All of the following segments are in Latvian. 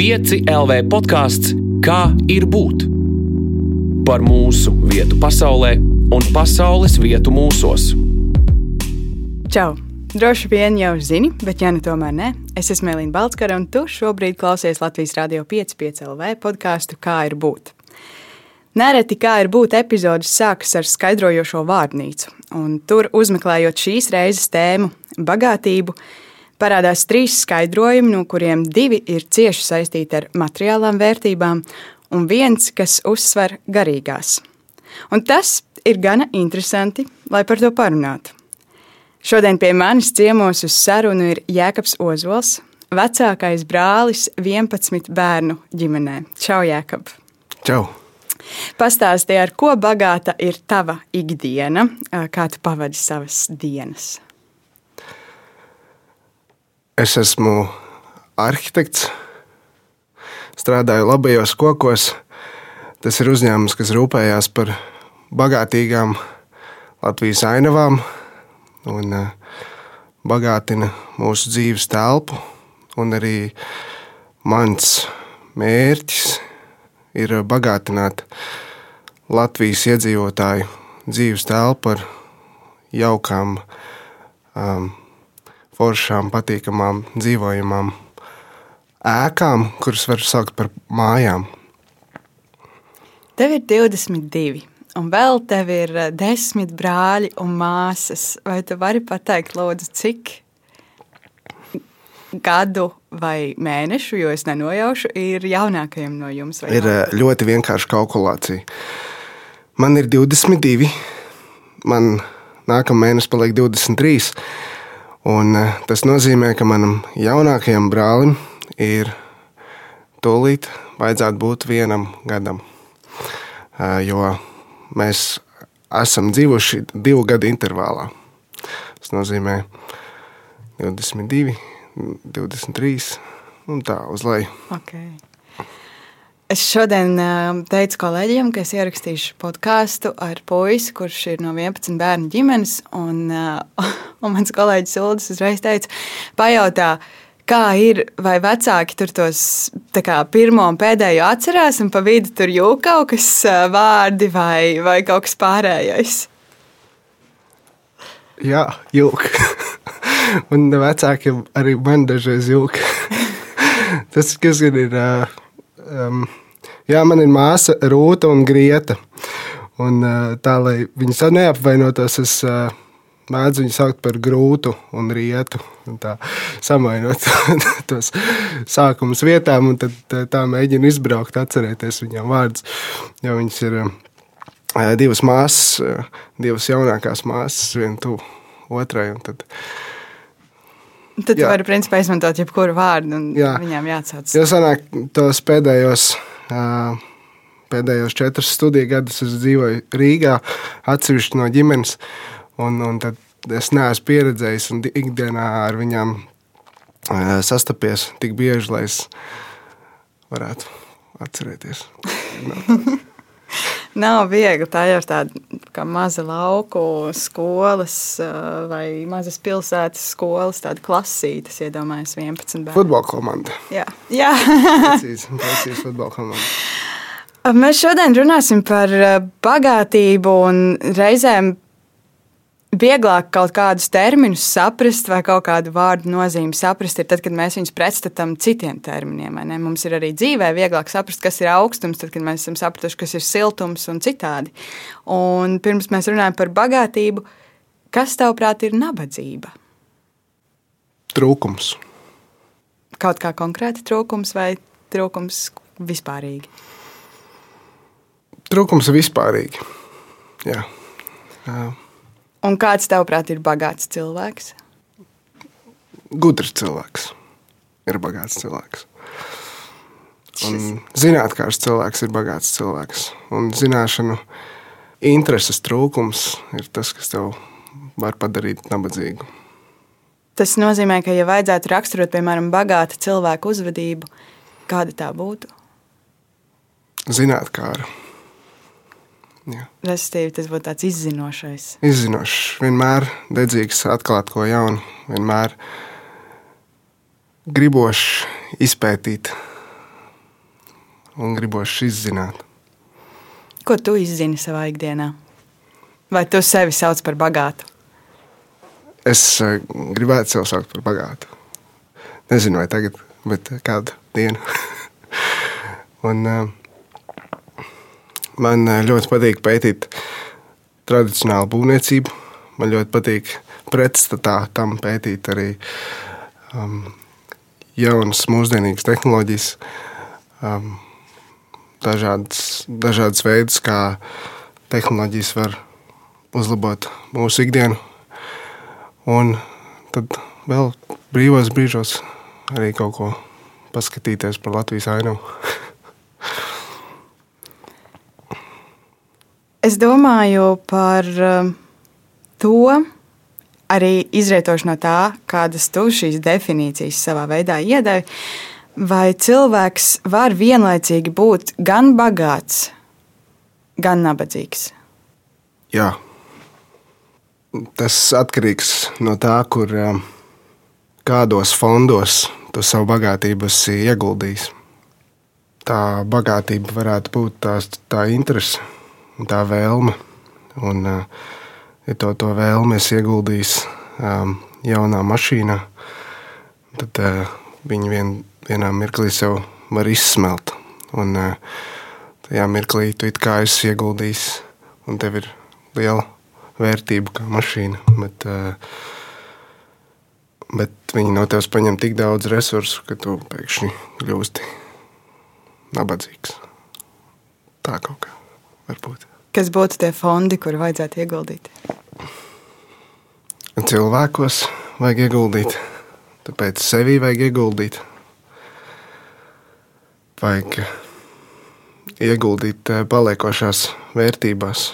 5 LV podkāsts Kā ir būt? Par mūsu vietu pasaulē un pasaules vietu mūsos. Čau! Droši vien jau zini, bet, ja nu tomēr ne, es esmu Elīna Balskara, un tu šobrīd klausies Latvijas Rādio 5,5 LV podkāstu Kā ir būt. Nereti kā ir būt epizodes sākas ar skaidrojošo vārnīcu, un tur uzmeklējot šīs reizes tēmu bagātību, parādās trīs skaidrojumi, no kuriem divi ir cieši saistīti ar materiālām vērtībām, un viens, kas uzsver garīgās. Un tas ir gana interesanti, lai par to parunātu. Šodien pie manis ciemos uz sarunu ir Jēkabs Ozols, vecākais brālis 11 bērnu ģimenē. Čau, Jēkab! Čau! Pastāstīji, ar ko bagāta ir tava ikdiena, kā tu pavadi savas dienas. Es esmu arhitekts, strādāju labajos kokos. Tas ir uzņēmums, kas rūpējās par bagātīgām Latvijas ainavām un eh, bagātina mūsu dzīves telpu. Un arī mans mērķis ir bagātināt Latvijas iedzīvotāju dzīves telpu ar jaukām um, foršām, patīkamām, dzīvojamām ēkām, kuras var saukt par mājām. Tev ir 22, un vēl tev ir 10 eh, brāļi un māsas. Vai tu vari pateikt, lūdzu, cik gadu vai mēnešu, jo es nenojaušu, ir jaunākajam no jums? Ir nav? Eh, ļoti vienkārša kalkulācija. Man ir 22, man nākamā mēnesis paliek 23. Un eh, tas nozīmē, ka manam jaunākajam brālim ir tūlīt vajadzētu būt vienam gadam. Eh, jo mēs esam dzīvojuši divu gadu intervālā. Tas nozīmē 22, 23 un tā uz leju. Okay. Es šodien teicu kolēģiem, ka es ierakstīšu podkāstu ar puisi, kurš ir no 11 bērnu ģimenes. Un, un mans kolēģis Uldis uzreiz teica, pajautā, kā ir, vai vecāki tur tos kā, pirmo un pēdējo atcerās, un pa vidu tur jūka kaut kas vārdi vai, vai kaut kas pārējais. Jā, jūka. un vecākiem arī man dažreiz jūka. Tas, kas gan ir. Um, Jā, man ir māsa Rūta un Grieta. Un, tā, lai viņas neapvainotos, es mēdzu viņu saukt par grūtu un rietu. Un tā samainot tos sākumus vietām, un tad tā mēģinu izbraukt, atcerēties viņām vārdus. Jo viņas ir divas māsas, divas jaunākās māsas, viena tuvu otrai. Tad, Tad jā. var principā izmantot jebkuru vārdu, un jā. viņām jāatsauc. Jo sanāk tos pēdējos Pēdējos četrus studiju gadus es dzīvoju Rīgā, atsevišķi no ģimenes. Un, un es neesmu pieredzējis un ikdienā ar viņām sastapies tik bieži, lai es varētu atcerēties. Nav viegli. Tā jau ir tāda maza lauku skolas vai mazas pilsētas skolas, tāda klasīte, iedomājieties, 11 bērnu. Futbola komanda. Jā, Jā. precīzi, precīzi futbola komanda. Mēs šodien runāsim par bagātību un reizēm vieglāk kaut kādus terminus saprast vai kaut kādu vārdu nozīmi saprast, ir tad, kad mēs viņus pretstatām citiem terminiem. Mums ir arī dzīvē vieglāk saprast, kas ir augstums, tad, kad mēs esam sapratuši, kas ir siltums un citādi. Un pirms mēs runājam par bagātību, kas tavuprāt ir nabadzība? Trūkums. Kaut kā konkrēti trūkums vai trūkums vispārīgi? Trūkums vispārīgi. Jā. Jā. Un kāds tavuprāt ir bagāts cilvēks? Gudrs cilvēks ir bagāts cilvēks. Un zinātnēkārs cilvēks ir bagāts cilvēks. Un zināšanu intereses trūkums ir tas, kas tev var padarīt nabadzīgu. Tas nozīmē, ka, ja vajadzētu raksturot, piemēram, bagāta cilvēka uzvedību, kāda tā būtu? Zinātnēkāra. Respektīvi, tas būtu tāds izzinošais. Izzinošs, vienmēr dedzīgs, atklāt ko jaunu, vienmēr gribošs izpētīt un gribošs izzināt. Ko tu izzini savā ikdienā? Vai tu sevi sauc par bagātu? Es uh, gribētu sev saukt par bagātu. Nezinu, vai tagad, bet kādu dienu. un, uh, man ļoti patīk pētīt tradicionālu būvniecību. Man ļoti patīk pretstatā tam pētīt arī um, jaunas, mūsdienīgas tehnoloģijas, um, dažādas, dažādas veidus, kā tehnoloģijas var uzlabot mūsu ikdienu. Un tad vēl brīvos brīžos arī kaut ko paskatīties par Latvijas ainavu. es domāju par um, to, arī izrietoši no tā, kādas tu šīs definīcijas savā veidā iedevi, vai cilvēks var vienlaicīgi būt gan bagāts, gan nabadzīgs? Jā. Tas atkarīgs no tā, kur kādos fondos tu savu bagātību esi ieguldījis. Tā bagātība varētu būt tā, tā interese, tā vēlme. Un, uh, ja to, to vēlmi es ieguldījis um, jaunā mašīnā, tad uh, viņi vien, vienā mirklī sev var izsmelt. Un uh, tajā mirklī tu kā esi ieguldījis, un tev ir liela vērtība kā mašīna. Bet, uh, bet viņi no tevis paņem tik daudz resursu, ka tu pēkšņi kļūsti nabadzīgs. Tā kaut kā var būt. Kas būtu tie fondi, kur vajadzētu ieguldīt? Cilvēkos vajag ieguldīt, tāpēc sevī vajag ieguldīt. Vajag ieguldīt eh, paliekošās vērtībās.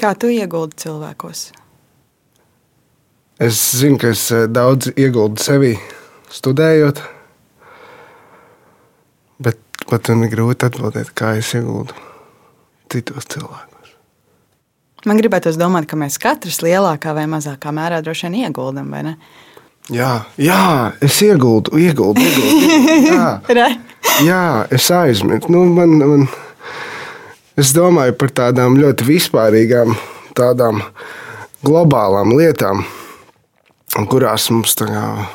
Kā tu ieguldi cilvēkos? Es zinu, ka es eh, daudz ieguldu sevī, studējot, bet pat man ir grūti atbildēt, kā es ieguldu citos cilvēkos. Man gribētu domāt, ka mēs katrs lielākā vai mazākā mērā droši vien ieguldam, vai ne? Jā, jā es ieguldu, ieguldu. ieguldu jā. jā, es aizmirsu. Nu, man, man, es domāju par tādām ļoti vispārīgām, tādām globālām lietām, kurās mums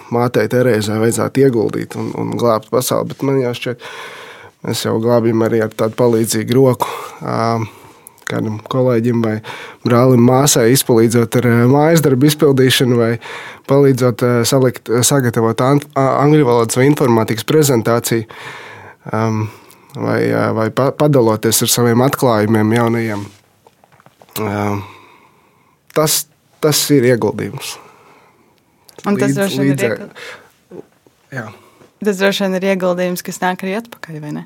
mātei Terēzai vajadzētu ieguldīt un, un glābt pasauli. Bet man jāšķiet, ka Mēs jau glābjam arī ar tādu palīdzīgu roku kādam kolēģim vai brālim, māsai, izpalīdzot ar mājas darbu izpildīšanu, vai palīdzot salikt, sagatavot angļu valodas vai informātikas prezentāciju, vai, vai padaloties ar saviem atklājumiem jaunajiem. Tas, tas ir ieguldījums. Un tas droši vien ir ieguldījums. Tas droši vien ir ieguldījums, kas nāk arī atpakaļ, vai ne?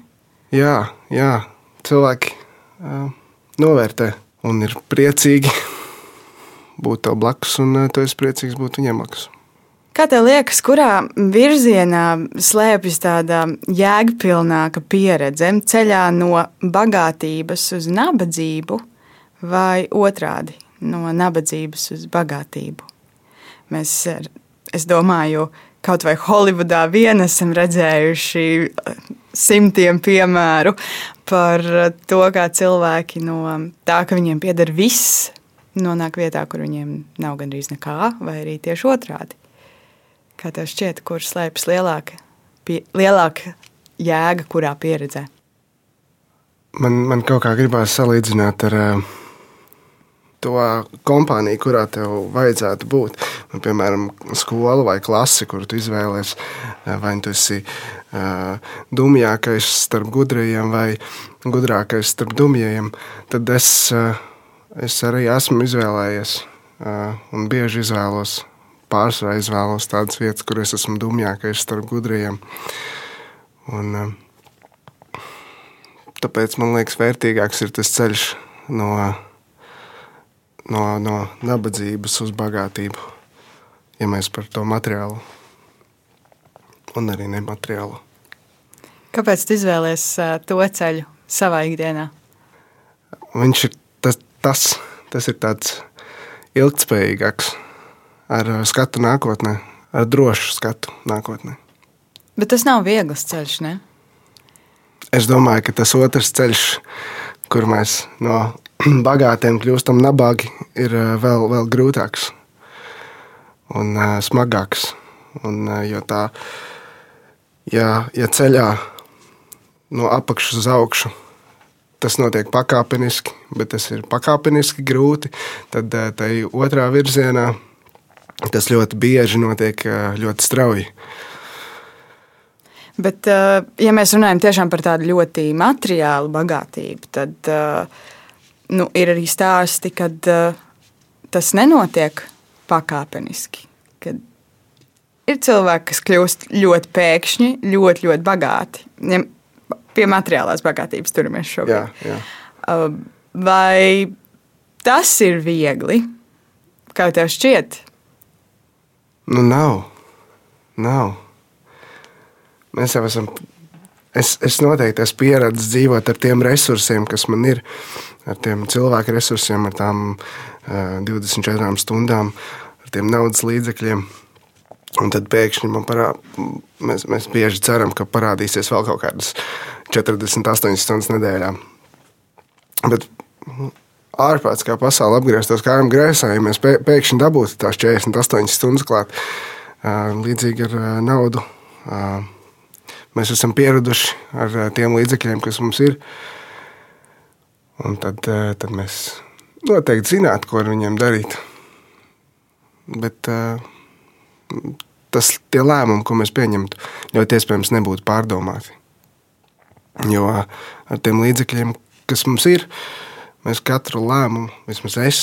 Jā, jā. cilvēki uh, novērtē un ir priecīgi būt tev blakus, un uh, tu esi priecīgs būt viņiem blakus. Kā tev liekas, kurā virzienā slēpjas tāda jēgpilnāka pieredze? Ceļā no bagātības uz nabadzību vai otrādi no nabadzības uz bagātību? Mēs, es domāju, kaut vai Holivudā vien esam redzējuši eh, simtiem piemēru par to, kā cilvēki no tā, ka viņiem pieder viss, nonāk vietā, kur viņiem nav gandrīz nekā, vai arī tieši otrādi. Kā tev šķiet, kur slēpjas lielāka, pie, lielāka jēga, kurā pieredzē? Man, man kaut kā gribās salīdzināt ar uh, to kompāniju, kurā tev vajadzētu būt. Nu, piemēram, skola vai klase, kur tu izvēlēsies, eh, vai tu esi uh, dumjākais starp gudrajiem vai gudrākais starp dumjajiem, tad es, uh, es arī esmu izvēlējies uh, un bieži izvēlos. Pārsvarā izvēlos tādas vietas, kur es esmu dumjākais starp gudriem. Un, tāpēc man liekas, vērtīgāks ir tas ceļš no uh, no, no nabadzības uz bagātību, ja mēs par to materiālu un arī nemateriālu. Kāpēc tu izvēlējies to ceļu savā ikdienā? Viņš ir tas, tas, tas ir tāds ilgspējīgāks, ar skatu nākotnē, ar drošu skatu nākotnē. Bet tas nav viegls ceļš, ne? es domāju, ka tas otrs ceļš, kur mēs no bagātiem kļūstam nabagi, ir uh, vēl, vēl grūtāks un uh, smagāks. Un, uh, jo tā, ja, ja ceļā no apakšas uz augšu tas notiek pakāpeniski, bet tas ir pakāpeniski grūti, tad tai otrā virzienā tas ļoti bieži notiek ļoti strauji. Bet, ja mēs runājam par tādu ļoti materiālu bagātību, tad nu, ir arī stāsti, kad tas nenotiek pakāpeniski. Kad ir cilvēki, kas kļūst ļoti pēkšņi, ļoti, ļoti bagāti. Pie materiālās bagātības turamies šobrīd. Jā, jā. Vai tas ir viegli? Kā tev šķiet? Nu, nav. nav. Mēs jau esam. Es, es noteikti esmu pieradis dzīvot ar tiem resursiem, kas man ir, ar tiem cilvēku resursiem, ar tām uh, 24 stundām, ar tiem naudas līdzekļiem. Un tad pēkšņi parāda, mēs, mēs bieži ceram, ka parādīsies vēl kaut kādas 48 stundas nedēļā. Bet ārprāts, kā pasaule apgrieztos kājām grēsā, ja mēs pēkšņi dabūtu tās 48 stundas klāt, līdzīgi ar naudu. Mēs esam pieraduši ar tiem līdzekļiem, kas mums ir. Un tad, tad mēs noteikti zinātu, ko ar viņiem darīt. Bet uh, tas tie lēmumi, ko mēs pieņemtu, ļoti iespējams nebūtu pārdomāti. Jo ar tiem līdzekļiem, kas mums ir, mēs katru lēmumu, vismaz es,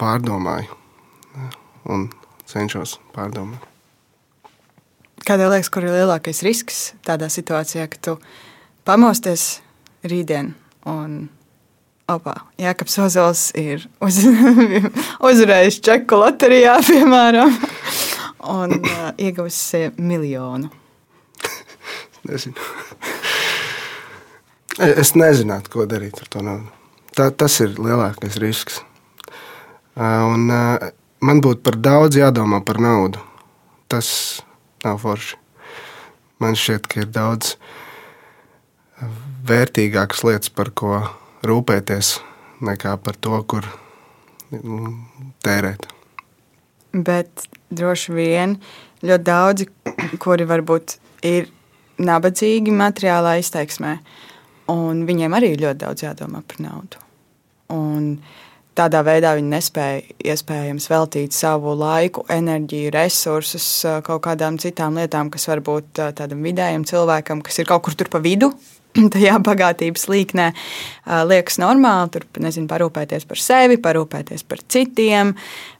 pārdomāju un cenšos pārdomāt. Kādēļ liekas, kur ir lielākais risks tādā situācijā, ka tu pamosties rītdien un Opa, Jānis Ozols ir uz, uzvarējis čeku loterijā, piemēram un uh, ieguvusi miljonu. nezinu. es nezinātu, ko darīt ar to naudu. Tā, tas ir lielākais risks. Uh, un, uh, man būtu par daudz jādomā par naudu. Tas nav forši. Man šķiet, ka ir daudz vērtīgākas lietas, par ko rūpēties, nekā par to, kur nu, tērēt. Bet droši vien ļoti daudzi, kuri varbūt ir nabadzīgi materiālā izteiksmē, un viņiem arī ļoti daudz jādomā par naudu. Un tādā veidā viņi nespēja iespējams veltīt savu laiku, enerģiju, resursus kaut kādām citām lietām, kas varbūt tādam vidējam cilvēkam, kas ir kaut kur tur pa vidu. Tajā bagātības līknē liekas normāli, tur nezinu, parūpēties par sevi, parūpēties par citiem,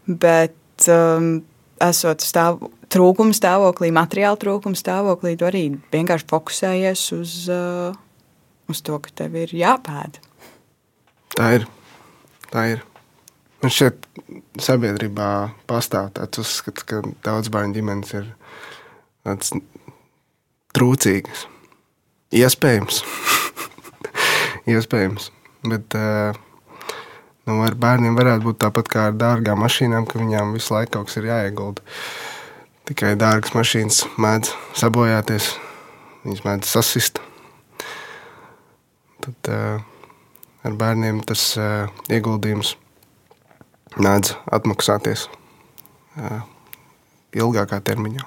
bet um, esot stāv, trūkuma stāvoklī, materiāla trūkuma stāvoklī, tu arī vienkārši fokusējies uz, uh, uz to, ka tev ir jāpēd. Tā ir. Tā ir. Man šķiet, sabiedrībā pastāv tāds uzskats, ka daudz bērnu ģimenes ir trūcīgas. Iespējams. Iespējams. Bet uh, Nu, ar bērniem varētu būt tāpat kā ar dārgām mašīnām, ka viņām visu laiku kaut kas ir jāiegulda. Tikai dārgas mašīnas mēdz sabojāties, viņas mēdz sasist. Tad uh, ar bērniem tas uh, ieguldījums mēdz atmaksāties ilgākā termiņā.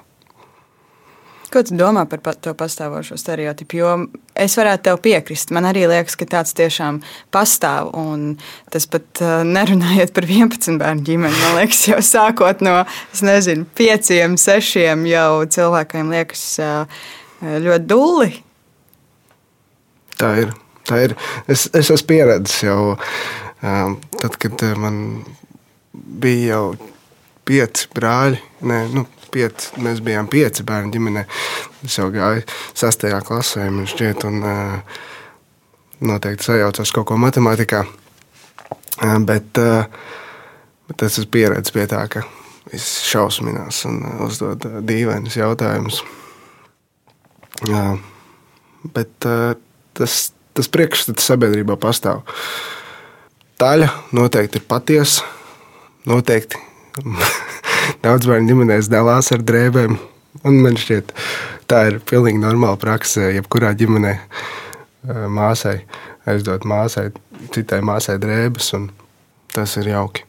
Ko tu domā par to pastāvošo stereotipu? Jo es varētu tev piekrist. Man arī liekas, ka tāds tiešām pastāv. Un tas pat nerunājot par 11 bērnu ģimeni, man liekas, jau sākot no nezinu, 5, 6 jau cilvēkiem liekas ļoti dulli. Tā ir. Tā ir. Es, es esmu pieredzējis jau tad, kad man bija jau pieci brāļi. Nē, nu, pieci, mēs bijām pieci bērnu ģimenē. Es jau gāju sastajā klasē, man šķiet, un uh, noteikti sajaucos kaut ko matemātikā. Uh, bet, uh, bet es esmu pieredzējis pie tā, ka viss šausminās un uzdod dīvainus jautājumus. Uh, bet tas, tas priekšstats sabiedrībā pastāv. Daļa noteikti ir patiesa. Noteikti daudz bērnu ģimenēs dalās ar drēbēm. Un man šķiet, tā ir pilnīgi normāla praksa, jebkurā ģimenē. māsai, aizdot māsai, citai māsai drēbes, un tas ir jauki.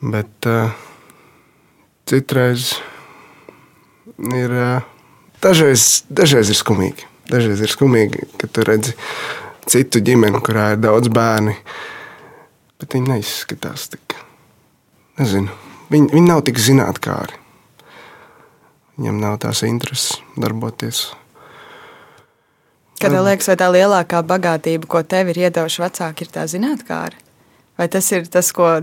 Bet uh, citreiz ir, uh, dažreiz, dažreiz ir skumīgi. Dažreiz ir skumīgi, kad tu redzi citu ģimeni, kurā ir daudz bērnu, bet viņi neizskatās tik. Nezinu, viņi, viņi nav tik zinātnīgi. Viņam nav tās intereses darboties Kā tev liekas, vai tā lielākā bagātība, ko tev ir iedevuši vecāki, ir tā zinātnē? Vai tas ir tas, ko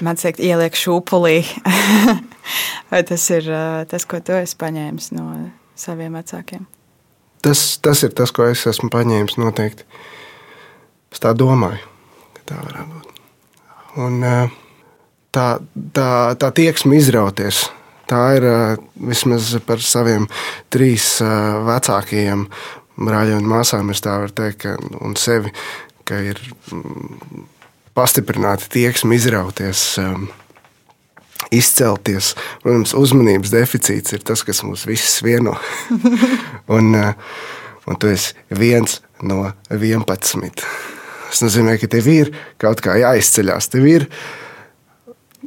man teikt, ieliek šūpulī, vai tas ir tas, ko tu esi paņēmis no saviem vecākiem? Tas, tas ir tas, ko es esmu paņēmis noteikti. Es tā domāju, ka tā varētu būt. Un, tā, tā, tā tieksme izrauties. Tā ir vismaz par saviem trīs vecākajiem brāļiem un māsām es tā varu teikt, ka, un sevi, ka ir mm, pastiprināta tieksme izrauties. Izcelties. Protams, uzmanības deficīts ir tas, kas mūs visus vieno. un, uh, un tu esi viens no 11. Tas nozīmē, ka tev ir kaut kā jāizceļās, tev ir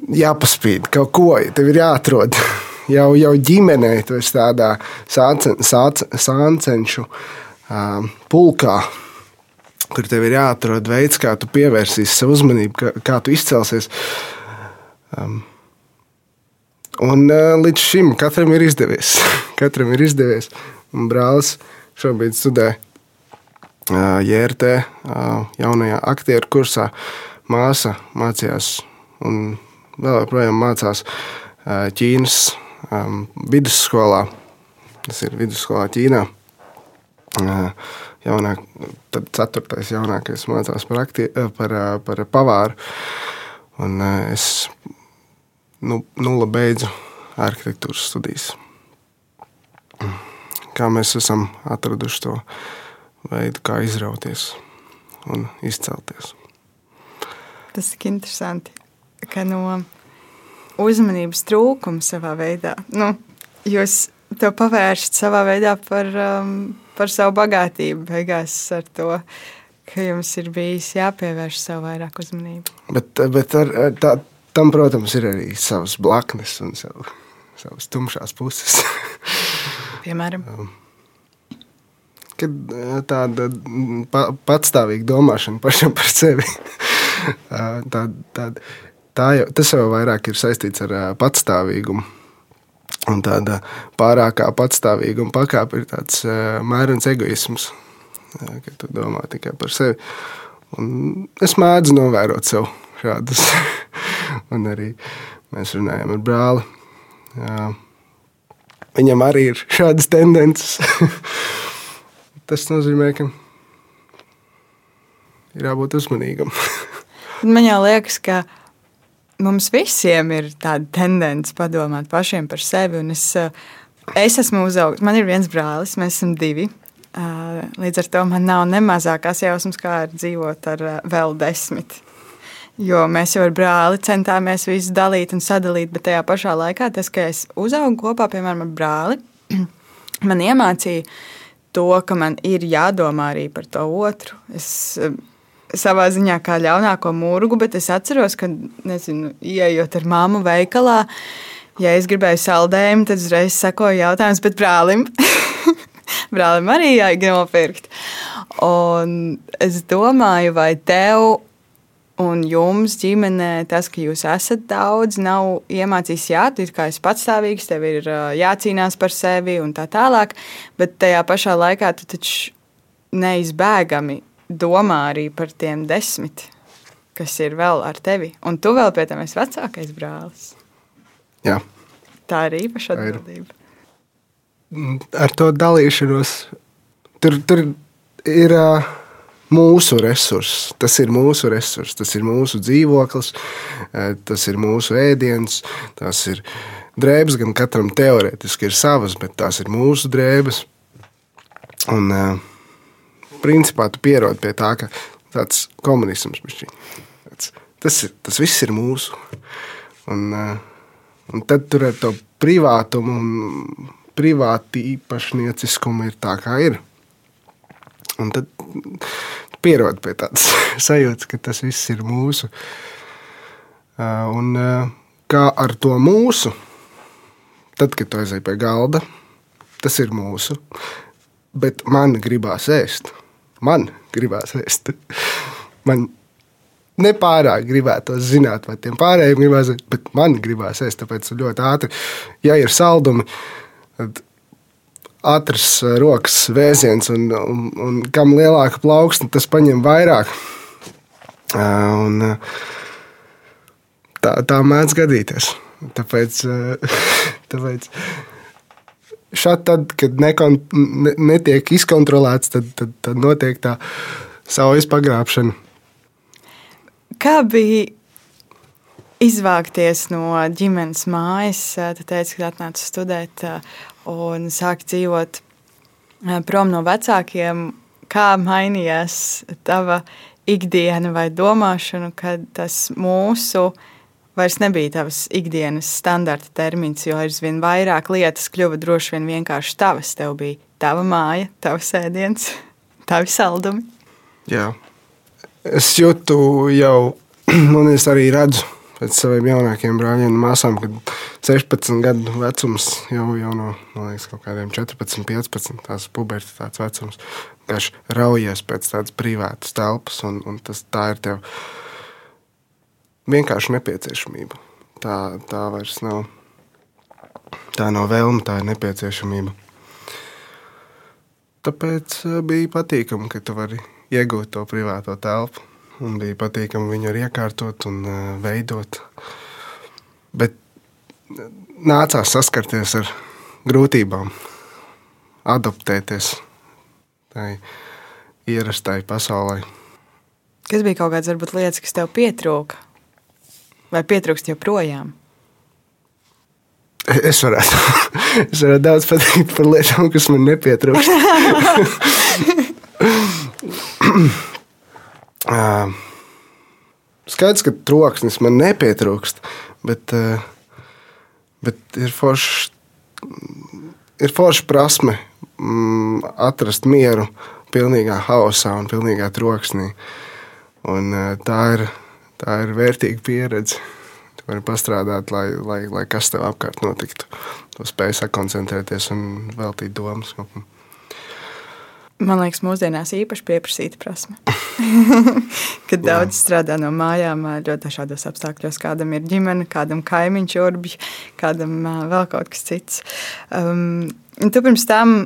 jāpaspīd kaut ko, tev ir jāatrod. jau, jau ģimenē tu esi tādā sāncenšu um, pulkā, kur tev ir jāatrod veids, kā tu pievērsīsi savu uzmanību, kā, kā tu izcelsies. Um, un uh, līdz šim katram ir izdevies. katram ir izdevies. Un brālis šobrīd studē uh, JRT uh, jaunajā aktieru kursā. Māsa mācījās un vēl joprojām mācās Ķīnas vidusskolā. Tas ir vidusskolā Ķīnā. Jaunāk, tad ceturtais jaunākais mācās par, aktie, par, par pavāru. Un es nu, nulle beidzu arhitektūras studijas. Kā mēs esam atraduši to veidu, kā izrauties un izcelties. Tas ir interesanti, ka no uzmanības trūkumu savā veidā. Nu, jūs to pavēršat savā veidā par, um, par savu bagātību, beigās ar to, ka jums ir bijis jāpievērš sev vairāk uzmanību. Bet, bet ar, tā, tam, protams, ir arī savas blaknes un savu, savas tumšās puses. Piemēram? Um, kad tāda pa, patstāvīga domāšana pašam par sevi. tāda, tāda, jau, tas jau vairāk ir saistīts ar patstāvīgumu. Un tāda pārākā patstāvīguma pakāpe ir tāds mērens egoisms, ka tu domā tikai par sevi. Un es mēdzu novērot sev šādas, un arī mēs runājam ar brāli. Jā. Viņam arī ir šādas tendences. Tas nozīmē, ka ir jābūt uzmanīgam. Man jau liekas, ka mums visiem ir tāda tendence padomāt pašiem par sevi. Es, eh, es esmu uzaugusi, man ir viens brālis, mēs esam divi. Eh, līdz ar to man nav ne mazākās jausmas, kā ir dzīvot ar eh, vēl desmit. Jo mēs jau ar brāli centāmies visu dalīt un sadalīt, bet tajā pašā laikā tas, ka es uzaugu kopā piemēram, ar brāli, man iemācīja to, ka man ir jādomā arī par to otru. Es savā ziņā kā ļaunāko mūrgu, bet es atceros, ka, nezinu, ieejot ar māmu veikalā, ja es gribēju saldējumu, tad uzreiz sekoja jautājums, bet brālim. brālim arī jāiet nopirkt. Un es domāju, vai tev un jums ģimenē tas, ka jūs esat daudz, nav iemācījis, jā, tu kā esi patstāvīgs, tev ir jācīnās par sevi un tā tālāk, bet tajā pašā laikā tu taču neizbēgami domā arī par tiem desmit, kas ir vēl ar tevi. Un tu vēl pie tam esi vecākais brālis. Jā. Tā ir īpaša atbildība. Ar to dalīšanos tur, tur ir uh, mūsu resurss. Tas ir mūsu resurss, tas ir mūsu dzīvoklis, tas ir mūsu ēdiens, tas ir drēbes. Gan katram teorētiski ir savas, bet tās ir mūsu drēbes. Un, uh, principā tu pierodi pie tā, ka tāds komunisms tāds, tas, ir, tas viss ir mūsu. Un, eh, un tad tur ar to privātumu un privāti īpašnieciskumu ir tā, kā ir. Un tad pierod pie tādas sajūtas, ka tas viss ir mūsu. Un kā ar to mūsu, tad, kad tu aizej pie galda, tas ir mūsu. Bet man gribās ēst. Man gribās ēst. Man nepārāk gribētu zināt, vai tiem pārējiem gribās, bet man gribās ēst. Tāpēc ļoti ātri, ja ir saldumi, tad ātrs rokas vēziens, un, un, un kam lielāka plauksne, tas paņem vairāk. Un, tā, tā mēdz gadīties. Tāpēc, tāpēc šādi, tad, kad nekon, ne, netiek izkontrolēts, tad, tad, tad notiek tā saujas pagrābšana. Kā bija izvākties no ģimenes mājas? Tu teici, ka atnāci studēt un sāki dzīvot prom no vecākiem. Kā mainījās tava ikdiena vai domāšana, kad tas mūsu vairs nebija tavs ikdienas standarta termins, jo aizvien vairāk lietas kļuva droši vien vienkārši tavas. Tev bija tava māja, tavs ēdiens, tavi saldumi. Jā, es jūtu jau, un es arī redzu pēc saviem jaunākiem brāļiem un māsām, kad 16 gadu vecums jau, jau no, liekas, kaut kādiem 14, 15, tās pubertātes vecums, vienkārši raujies pēc tādas privātas telpas, un, un tas tā ir tev vienkārši nepieciešamība. Tā, tā vairs nav. Tā nav vēlme, tā ir nepieciešamība. Tāpēc eh, bija patīkami, ka tu vari iegūt to privāto telpu. Un bija patīkami viņu arī iekārtot un uh, veidot. Bet nācās saskarties ar grūtībām, adaptēties tai ierastai pasaulē. Kas bija kaut kādas varbūt, lietas, kas tev pietrūka? Vai pietrūkst joprojām? Es varētu, es varētu daudz pateikt par lietām, kas man nepietrūkst. Skaidrs, ka troksnis man nepietrūkst, bet, bet ir forši. Ir forša prasme mm, atrast mieru pilnīgā haosā un pilnīgā troksnī. Un, tā, ir, tā ir vērtīga pieredze. Tu vari pastrādāt, lai, lai, lai kas tev apkārt notiktu. Tu spēj sakoncentrēties un veltīt domas. Man liekas, mūsdienās īpaši pieprasīta prasme. Kad daudz strādā no mājām, ļoti dažādos apstākļos. Kādam ir ģimene, kādam kaimiņš, urbji, kādam vēl kaut kas cits. Um, tu pirms tam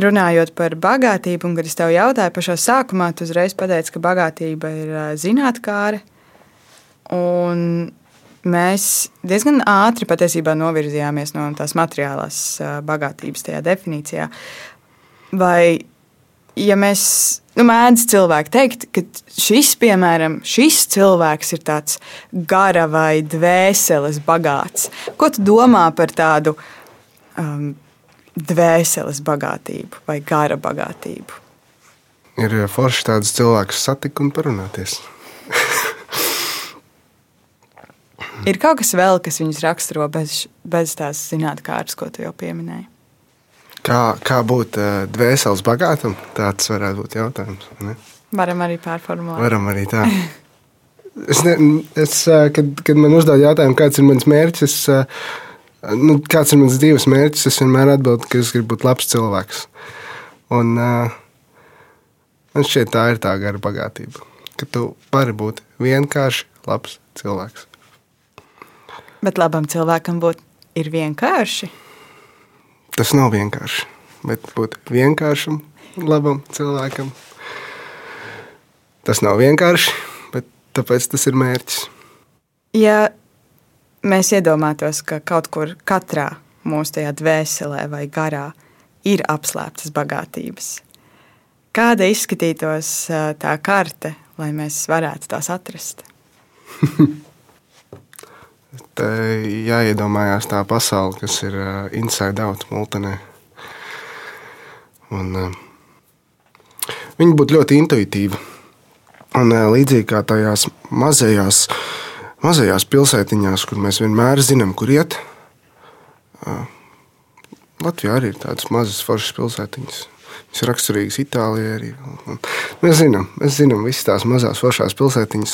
runājot par bagātību, un kad es tev jautāju pašā sākumā, tu uzreiz pateici, ka bagātība ir zinātnākāra. Un mēs diezgan ātri patiesībā novirzījāmies no tās materiālās bagātības tajā definīcijā. Vai ja mēs nu, mēdz cilvēki teikt, ka šis, piemēram, šis cilvēks ir tāds gara vai dvēseles bagāts, ko tu domā par tādu um, dvēseles bagātību vai gara bagātību? Ir forši tādus cilvēkus satikt un parunāties. Ir kaut kas vēl, kas viņus raksturo bez, bez tās zinātnīs, ko tu jau pieminēji. Kā, kā būt uh, dvēseles bagātam? Tāds varētu būt jautājums. Ne? Varam arī pārformulēt. Varam arī tā. Es, ne, es, kad, kad man uzdod jautājumu, kāds ir mans mērķis, es, nu, kāds ir mans dzīves mērķis, es vienmēr atbildu, ka es gribu būt labs cilvēks. Un, man šķiet, tā ir tā gara bagātība, ka tu vari būt vienkārši labs cilvēks. Bet labam cilvēkam būt ir vienkārši tas nav vienkārši. Bet būt vienkāršam, labam cilvēkam, tas nav vienkārši, bet tāpēc tas ir mērķis. Ja mēs iedomātos, ka kaut kur katrā mūsu tajā dvēselē vai garā ir apslēptas bagātības, kāda izskatītos tā karte, lai mēs varētu tās atrast? Te jāiedomājās tā pasaule, kas ir uh, inside out multenē. Un, uh, viņa būtu ļoti intuitīva. Un, uh, līdzīgi kā tajās mazajās, mazajās pilsētiņās, kur mēs vienmēr zinām, kur iet, Latvijā arī ir tādas mazas foršas pilsētiņas. Tas ir raksturīgs Itālijai arī. Mēs zinām, mēs zinām visas tās mazās foršās pilsētiņas.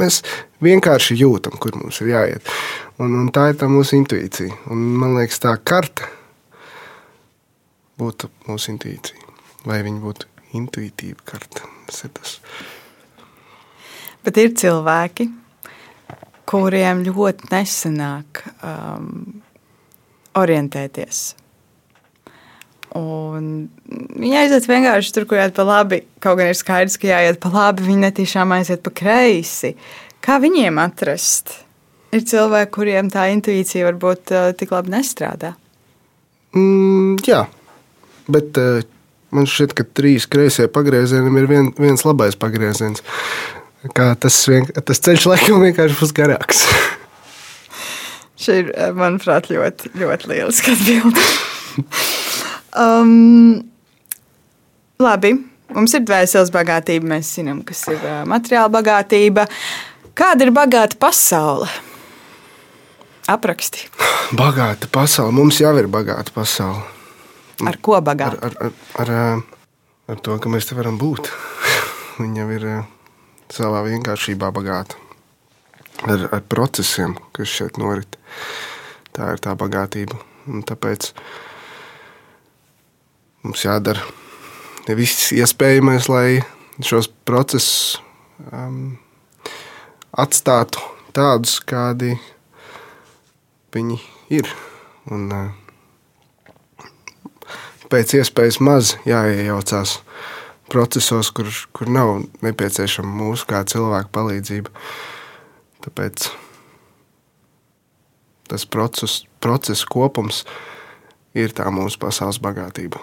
Mēs vienkārši jūtam, kur mums ir jāiet. Un, un tā ir tā mūsu intuīcija. Un, man liekas, tā karte būtu mūsu intuīcija. Vai viņa būtu intuitīva karte? Tas ir tas. Bet ir cilvēki, kuriem ļoti nesanāk um, orientēties. Un viņi aiziet vienkārši tur, kur jāiet pa labi. Kaut gan ir skaidrs, ka jāiet pa labi, viņi netiešām aiziet pa kreisi. Kā viņiem atrast? Ir cilvēki, kuriem tā intuīcija varbūt uh, tik labi nestrādā. Mm, jā, bet uh, man šķiet, ka trīs kreisie pagriezieniem ir vien, viens labais pagrieziens. Kā tas, vien, tas ceļš laikam vienkārši būs garāks. Šī ir, eh, manuprāt, ļoti, ļoti lieliska atbilde. um, labi, mums ir dvēseles bagātība, mēs zinām, kas ir uh, materiāla bagātība. Kāda ir bagāta pasaule? Apraksti. Bagāta pasaule. Mums jau ir bagāta pasaule. Ar ko bagāta? Ar, ar, ar, ar, ar to, ka mēs te varam būt. Viņa ir savā vienkāršībā bagāta ar, ar procesiem, kas šeit norit. Tā ir tā bagātība. Un tāpēc mums jādara viss iespējamais, lai šos procesus um, atstātu tādus, kādi viņi ir. Un, uh, pēc iespējas maz jāiejaucās procesos, kur, kur nav nepieciešama mūsu kā cilvēka palīdzība. Tāpēc tas process, process kopums ir tā mūsu pasaules bagātība.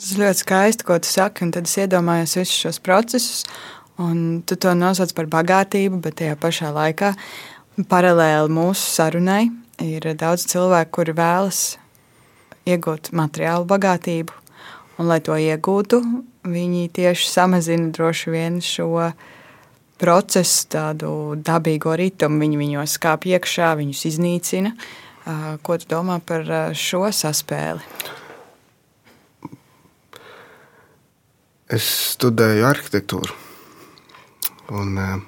Tas ļoti skaisti, ko tu saki, un tad es iedomājos visus šos procesus, un tu to nosauc par bagātību, bet tajā pašā laikā paralēli mūsu sarunai ir daudz cilvēku, kuri vēlas iegūt materiālu bagātību, un lai to iegūtu, viņi tieši samazina droši vien šo procesu, tādu dabīgo ritmu. Viņi viņos kāp iekšā, viņus iznīcina. Ko tu domā par šo saspēli? Es studēju arhitektūru. Un uh,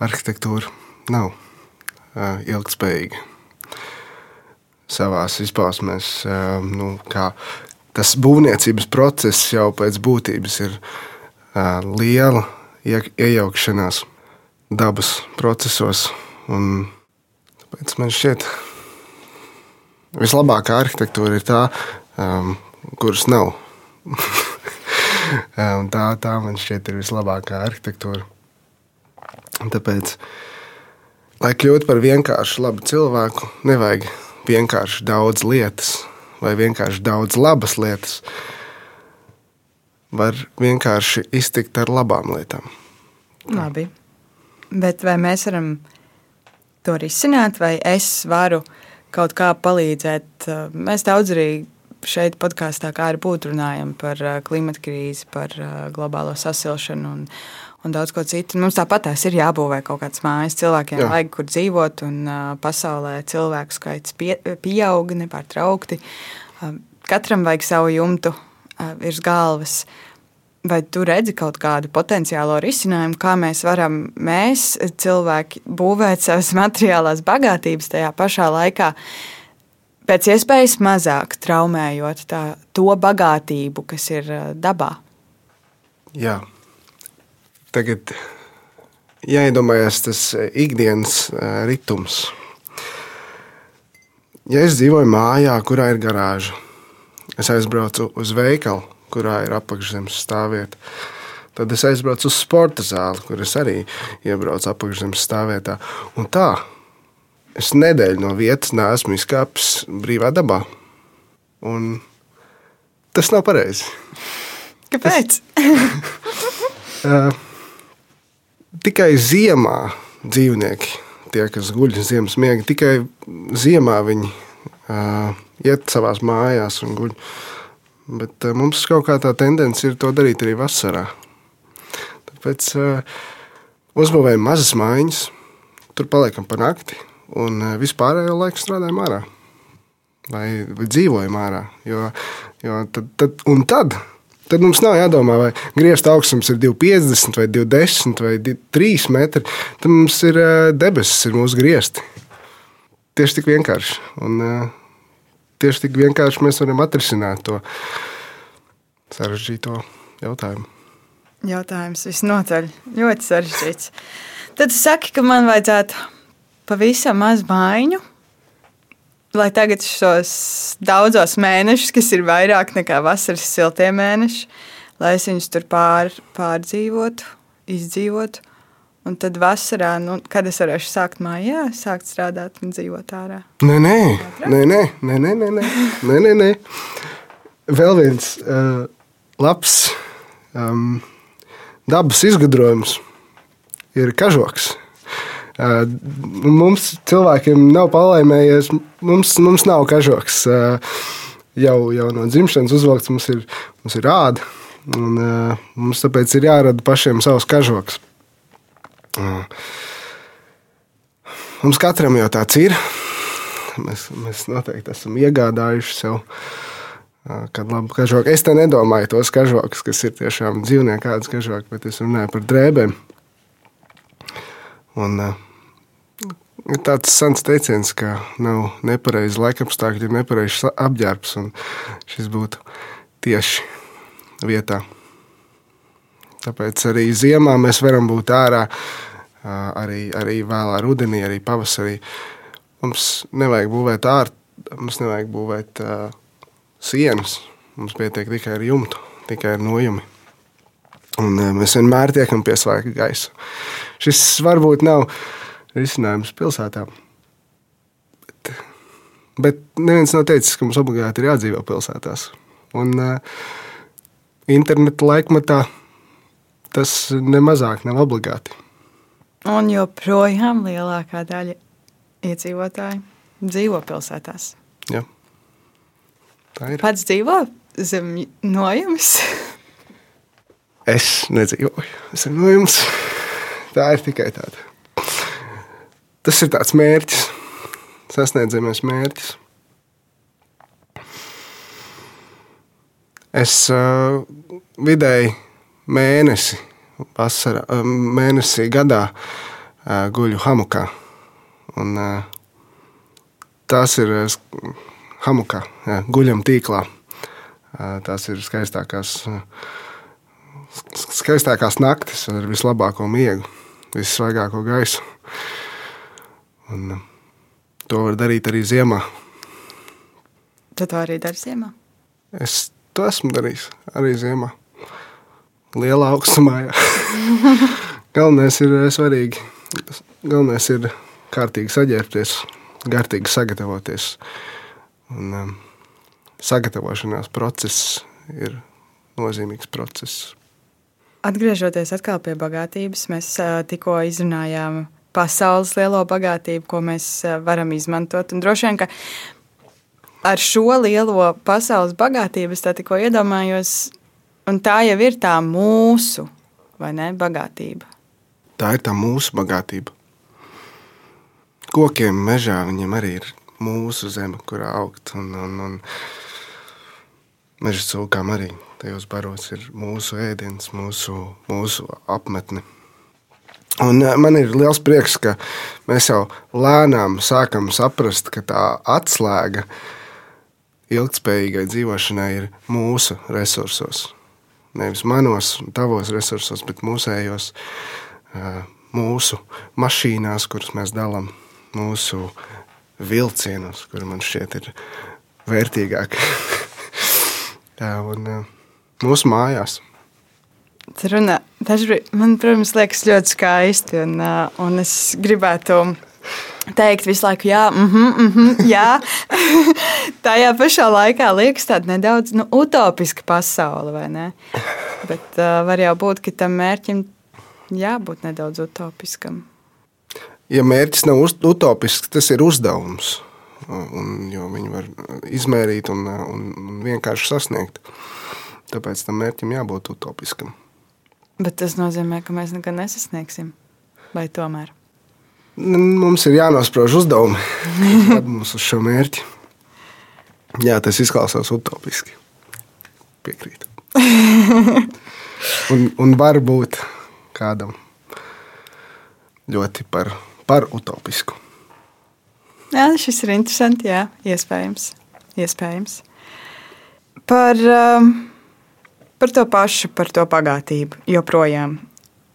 arhitektūra nav uh, ilgspējīga. Savā izpausmēs, uh, nu, kā tas būvniecības process jau pēc būtības ir uh, liela iejaukšanās dabas procesos. Un tāpēc man šķiet, ka vislabākā arhitektūra ir tā, um, kuras nav. tā, tā man šķiet ir vislabākā arhitektūra. Tāpēc, lai kļūtu par vienkāršu labu cilvēku, nevajag vienkārši daudz lietas vai vienkārši daudz labas lietas. Var vienkārši iztikt ar labām lietām. Labi. Bet vai mēs varam to risināt, vai es varu kaut kā palīdzēt? Mēs daudz arī šeit podkāstā kā arī būtu runājam par klimata krīzi, par globālo sasilšanu un, un daudz ko citu. Mums tāpat tās ir jābūvē kaut kādas mājas. Cilvēkiem Jā. vajag, kur dzīvot, un pasaulē cilvēku skaits pie, pieaug nepārtraukti. Katram vajag savu jumtu virs galvas. Vai tu redzi kaut kādu potenciālo risinājumu, kā mēs varam, mēs, cilvēki, būvēt savas materiālās bagātības tajā pašā laikā, uh, pēc iespējas mazāk traumējot tā, to bagātību, kas ir dabā. Jā. Tagad jāiedomājas tas ikdienas ritms. Ja es dzīvoju mājā, kurā ir garāža, es aizbraucu uz veikalu, kurā ir apakšzemes stāvvieta. Tad es aizbraucu uz sporta zāli, kur es arī iebraucu apakšzemes stāvvietā. Un tā Es nedēļu no vietas neesmu izkāpis brīvā dabā. Un tas nav pareizi. Kāpēc? uh, tikai ziemā dzīvnieki, tie, kas guļ ziemas miega, tikai ziemā viņi uh, iet savā mājās un guļ. Bet uh, mums kaut kā tā tendence ir to darīt arī vasarā. Tāpēc uh, uzbūvējam mazas mājiņas, tur paliekam pa nakti un eh, vispārējo laiku strādājam ārā. vai, vai dzīvojam ārā. Jo, jo tad, tad, un tad, tad mums nav jādomā, vai griezt augstums ir 250 vai 210 vai 3 metri. Tad mums ir debesis, ir mūsu griezti. Tieši tik vienkārši. Un, tieši tik vienkārši mēs varam atrisināt to sarežģīto jautājumu. Jautājums visnotaļ ļoti sarežģīts. Tad saki, ka man vajadzētu pavisam maz maiņu lai tagad šos daudzos mēnešus, kas ir vairāk nekā vasaras siltie mēneši, lai es viņus tur pār, pārdzīvotu, izdzīvotu. Un tad vasarā, nu, kad es varēšu sākt mājā, sākt strādāt un dzīvot ārā. Nē, nē, nē, nē, nē, nē, nē, nē, nē, nē. Vēl viens uh, labs um, dabas izgudrojums ir kažoks. Mums cilvēkiem nav palaimējies, mums, mums nav kažoks. Jau, jau no dzimšanas uzvalkts mums ir, mums ir rāda. Un, mums tāpēc ir jārada pašiem savs kažoks. Mums katram jau tāds ir. Mēs, mēs noteikti esam iegādājuši sev kādu labu kažoku. Es te nedomāju tos kažokus, kas ir tiešām dzīvnieku kādas kažokas, bet es runāju par drēbēm. Un, uh, Ir tāds sens teiciens, ka nav nepareizi laikapstākļi, ir nepareizs apģērbs. Šis būtu tieši vietā. Tāpēc arī ziemā mēs varam būt ārā, arī, arī vēlā rudenī, arī pavasarī. Mums nevajag būvēt ārā, mums nevajag būvēt uh, sienas. Mums pietiek tikai ar jumtu, tikai ar nojumi. Un uh, mēs vienmēr tiekam pie svaika gaisa. Šis varbūt nav risinājums pilsētām. Bet, bet neviens nav teicis, ka mums obligāti ir jādzīvo pilsētās. Un uh, interneta laikmatā tas nemazāk nav obligāti. Un joprojām lielākā daļa iedzīvotāju dzīvo pilsētās. Jā. Tā ir. Pats dzīvo zem nojums. es nedzīvoju zem nojums. Tā ir tikai tāda Tas ir tāds mērķis, sasniedzamais mērķis. Es uh, vidēji mēnesi, vasara, uh, mēnesi gadā uh, guļu hamukā. Un, uh, tās ir uh, hamukā, jā, guļam tīklā. Uh, tās ir skaistākās, uh, skaistākās naktis ar vislabāko miegu, vissvaigāko gaisu. Un, uh, to var darīt arī ziemā. Tu to arī dari ziemā? Es to esmu darījis arī ziemā. Lielā augstumā. Galvenais ir uh, svarīgi. Galvenais ir kārtīgi saģērbties, kārtīgi sagatavoties. Un, um, sagatavošanās process ir nozīmīgs process. Atgriežoties pie bagātības, mēs uh, tikko izrunājām pasaules lielo bagātību, ko mēs eh, varam izmantot. Un droši vien, ka ar šo lielo pasaules bagātību es tikko iedomājos, un tā jau ir tā mūsu ne, bagātība. Tā ir tā mūsu bagātība. Kokiem mežā viņam arī ir mūsu zeme, kurā augt. Un, un, un meža cūkām arī tajos baros ir mūsu ēdiens, mūsu, mūsu apmetne. Un eh, man ir liels prieks, ka mēs jau lēnām sākam saprast, ka tā atslēga ilgspējīgai dzīvošanai ir mūsu resursos. Nevis manos, tavos resursos, bet mūsējos, eh, mūsu mašīnās, kuras mēs dalām, mūsu vilcienos, kur man šķiet ir vērtīgāk. un eh, mūsu mājās. Runa, dažbrīd, man, protams, liekas ļoti skaisti. Un, uh, un es gribētu teikt visu laiku, jā, mm -hmm, mm -hmm, jā. tajā pašā laikā liekas tāda nedaudz nu, utopiska pasaule, vai ne? Bet uh, var jau būt, ka tam mērķim jābūt nedaudz utopiskam. Ja mērķis nav utopisks, tas ir uzdevums. Un, jo viņu var izmērīt un, un, un vienkārši sasniegt. Tāpēc tam mērķim jābūt utopiskam. Bet tas nozīmē, ka mēs nekad nesasniegsim. Vai tomēr? Mums ir jānosprauž uzdevumi, kāda mums uz šo mērķi. Jā, tas izklausās utopiski. Piekrītu. un, un varbūt kādam ļoti par, par utopisku. Jā, šis ir interesants. Jā, iespējams. iespējams. Par, um, par to pašu, par to bagātību joprojām.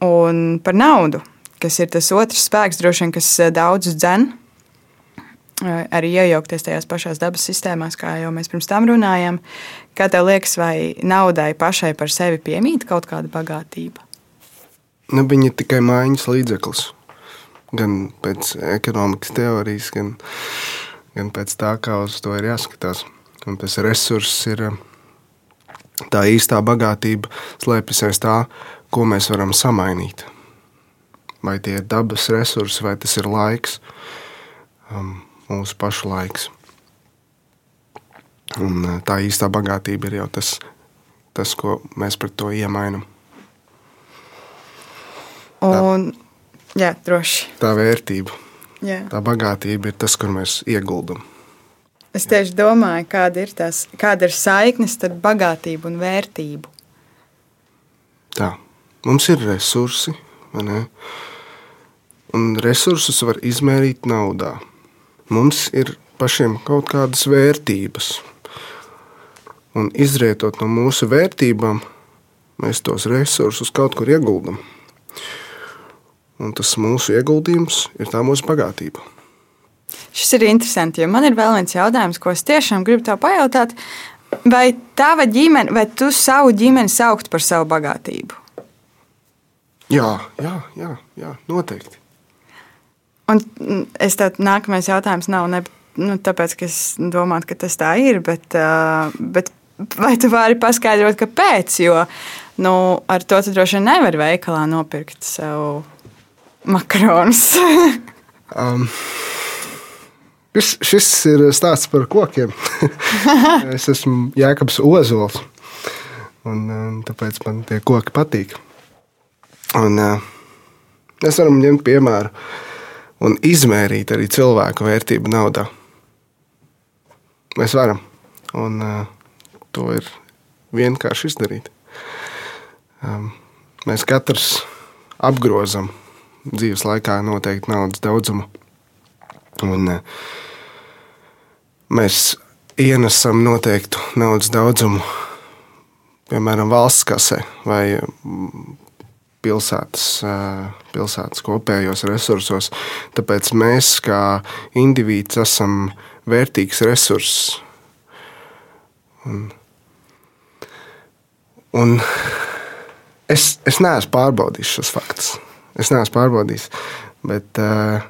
Un par naudu, kas ir tas otrs spēks, droši vien, kas uh, daudzus dzen. Uh, arī iejaukties tajās pašās dabas sistēmās, kā jau mēs pirms tam runājām. Kā tev liekas, vai naudai pašai par sevi piemīt kaut kāda bagātība? Nu, viņa ir tikai mājiņas līdzeklis gan pēc ekonomikas teorijas, gan, gan pēc tā, kā uz to ir jāskatās. Un tas resurss ir tā īstā bagātība, slēpjas aiz tā, ko mēs varam samainīt. Vai tie ir dabas resursi, vai tas ir laiks, um, mūsu pašu laiks. Un uh, tā īstā bagātība ir jau tas, tas ko mēs pret to iemainām. Un, Jā, droši. Tā vērtība, Jā. tā bagātība ir tas, kur mēs ieguldam. Es tieši domāju, kāda ir, tās, kāda ir saikne starp bagātību un vērtību. Tā. Mums ir resursi, un resursus var izmērīt naudā. Mums ir pašiem kaut kādas vērtības, un izrietot no mūsu vērtībām, mēs tos resursus kaut kur ieguldam. Un tas mūsu ieguldījums ir tā mūsu bagātība. Šis ir interesanti, jo man ir vēl viens jautājums, ko es tiešām gribu tev pajautāt. Vai tava ģimene, vai tu savu ģimeni saukt par savu bagātību? Jā, jā, jā, jā noteikti. Un mm, es tev nākamais jautājums nav ne, nu, tāpēc, ka es domāju, ka tas tā ir, bet, uh, bet vai tu vari paskaidrot, kāpēc? Jo nu, ar to tu droši vien nevari veikalā nopirkt sev makaronus. um, šis, šis ir stāsts par kokiem. es esmu Jēkabs Ozols. Un, um, tāpēc man tie koki patīk. Un, uh, mēs varam ņemt piemēru un izmērīt arī cilvēku vērtību naudā. Mēs varam. Un, uh, to ir vienkārši izdarīt. Um, mēs katrs apgrozam dzīves laikā noteikti naudas daudzumu. Un, mēs ienesam noteiktu naudas daudzumu, piemēram, valsts kasē vai mm, pilsētas, pilsētas kopējos resursos. Tāpēc mēs, kā indivīds, esam vērtīgs resurss. Un, un es, es neesmu pārbaudījis šos faktus. Es neesmu pārbaudījis, bet uh,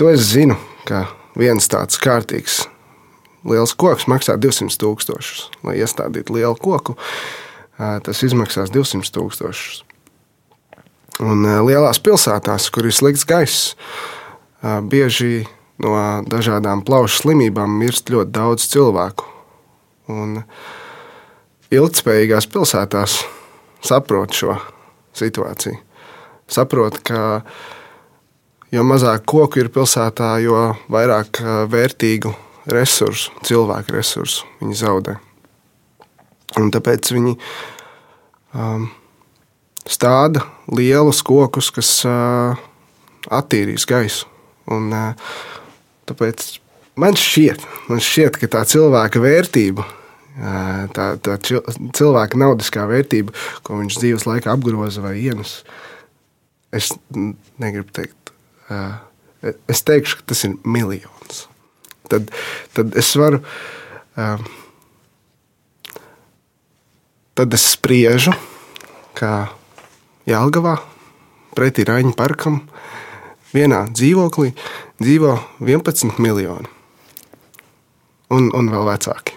to es zinu, ka viens tāds kārtīgs liels koks maksā 200 tūkstošus. Lai iestādītu lielu koku, tas izmaksās 200 tūkstošus. Un lielās pilsētās, kur ir slikts gaiss, bieži no dažādām plaušu slimībām mirst ļoti daudz cilvēku. Un ilgspējīgās pilsētās saprot šo situāciju saprot, ka jo mazāk koku ir pilsētā, jo vairāk vērtīgu resursu, cilvēku resursu viņi zaudē. Un tāpēc viņi um, stāda lielus kokus, kas uh, attīrīs gaisu. Un, uh, tāpēc man šķiet, man šķiet, ka tā cilvēka vērtība, tā, tā cilvēka naudiskā vērtība, ko viņš dzīves laikā apgroza vai ienes, es negribu teikt, es teikšu, ka tas ir miljons. Tad, tad es varu, tad es spriežu, kā Jālgavā, pretī Raņa parkam, vienā dzīvoklī dzīvo 11 miljoni. Un, un vēl vecāki.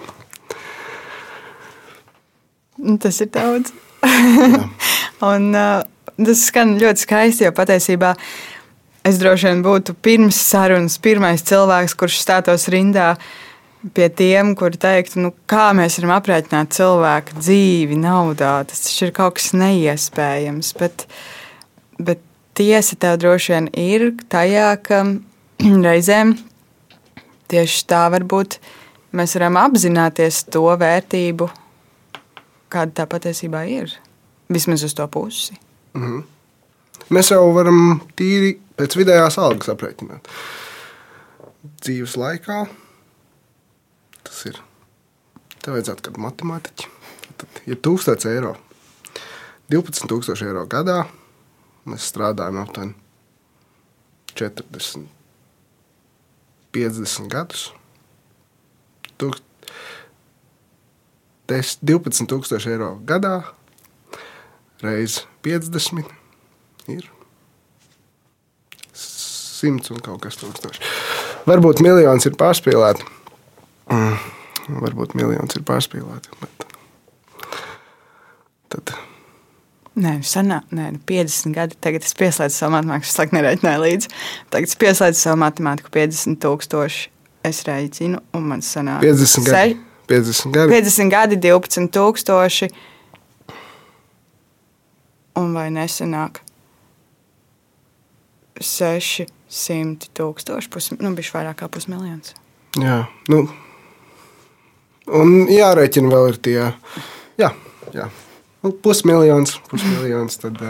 Tas ir daudz. un, uh, tas skan ļoti skaisti, jo patiesībā es droši vien būtu pirms sarunas pirmais cilvēks, kurš stātos rindā pie tiem, kuri teiktu, nu, kā mēs varam aprēķināt cilvēku dzīvi naudā. Tas ir kaut kas neiespējams. Bet, bet tiesa tev droši vien ir tajā, ka reizēm tieši tā varbūt mēs varam apzināties to vērtību, kāda tā patiesībā ir. Vismaz uz to pusi. Mēs jau varam tīri pēc vidējās algas aprēķināt. Dzīves laikā tas ir. Tev vajadzētu kādu matemātiķu. Tad ir 1000 eiro. 12,000 eiro gadā mēs strādājam aptuveni 40, 50 gadus. Tūk- des- 12,000 eiro gadā reizes 50 ir 100 un kaut kas tūkstoši. Varbūt miljons ir pārspīlēti. Mm, varbūt miljons ir pārspīlēti. Bet tad Nē, senā, nē, nu 50 gadi. Tagad es pieslēdzu savu matemātiku, es nereiķināju līdzi. Tagad es pieslēdzu savu matemātiku 50 tūkstoši. Es reiķinu, un man sanāk 50 gadi. 50 gadi. 50 gadi, 12 tūkstoši. Un vai nesenāk 600 tūkstoši, pus, nu, bija vairāk kā pusmiljons. Jā, nu. Un jārēķina vēl ir tie. Jā, jā. Nu, pusmiljons, pusmiljons. Tad,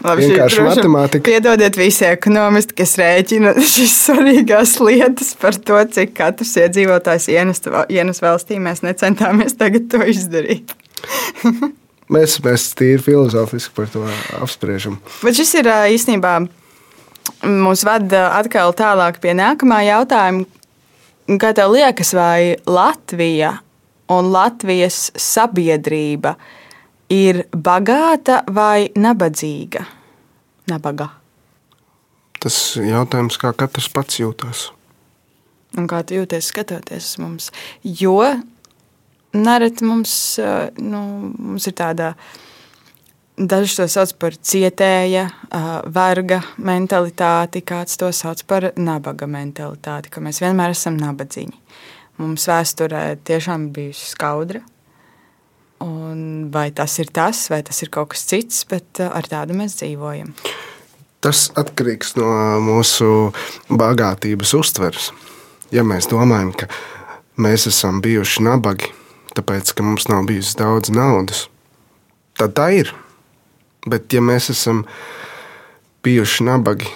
Labi, Vienkārši droši- matemātika. Piedodiet visi ekonomisti, kas rēķina šīs svarīgās lietas par to, cik katrs iedzīvotājs ienes, ienes valstī. Mēs necentāmies tagad to izdarīt. mēs, mēs tīri filozofiski par to apspriežam. Bet šis ir īstenībā mūs vada atkal tālāk pie nākamā jautājuma. Kā tev liekas, vai Latvija un Latvijas sabiedrība ir bagāta vai nabadzīga? Nabaga. Tas jautājums, kā katrs pats jūtas. Un kā tu jūties skatoties uz mums? Jo nereti mums, eh, nu, mums ir tāda, daži to sauc par cietēja, verga mentalitāti, kāds to sauc par nabaga mentalitāti, ka mēs vienmēr esam nabadzīgi. Mums vēsturē tiešām bijusi skaudra. Un vai tas ir tas, vai tas ir kaut kas cits, bet ar tādu mēs dzīvojam. Tas atkarīgs no mūsu bagātības uztveres. Ja mēs domājam, ka mēs esam bijuši nabagi, tāpēc ka mums nav bijis daudz naudas, tad tā ir. Bet, ja mēs esam bijuši nabagi,